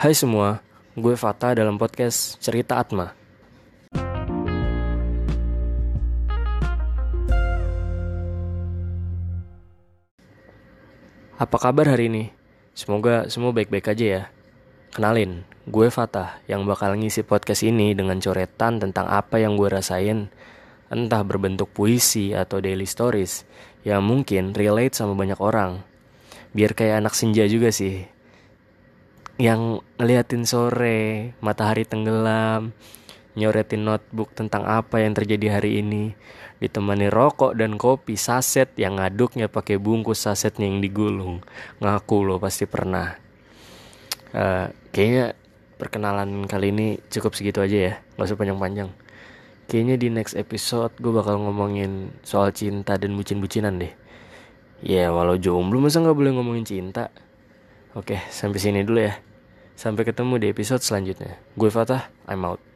Hai semua, gue Fata dalam podcast Cerita Atma. Apa kabar hari ini? Semoga semua baik-baik aja ya. Kenalin, gue Fatah yang bakal ngisi podcast ini dengan coretan tentang apa yang gue rasain, entah berbentuk puisi atau daily stories yang mungkin relate sama banyak orang. Biar kayak anak senja juga sih. Yang ngeliatin sore, matahari tenggelam, nyoretin notebook tentang apa yang terjadi hari ini, ditemani rokok dan kopi saset yang ngaduknya pakai bungkus sasetnya yang digulung. Ngaku lo pasti pernah. Uh, kayaknya perkenalan kali ini cukup segitu aja ya, gak usah panjang-panjang. Kayaknya di next episode gue bakal ngomongin soal cinta dan bucin-bucinan deh. Ya walau jomblo masa gak boleh ngomongin cinta. Oke, sampai sini dulu ya. Sampai ketemu di episode selanjutnya. Gue Fatah, I'm out.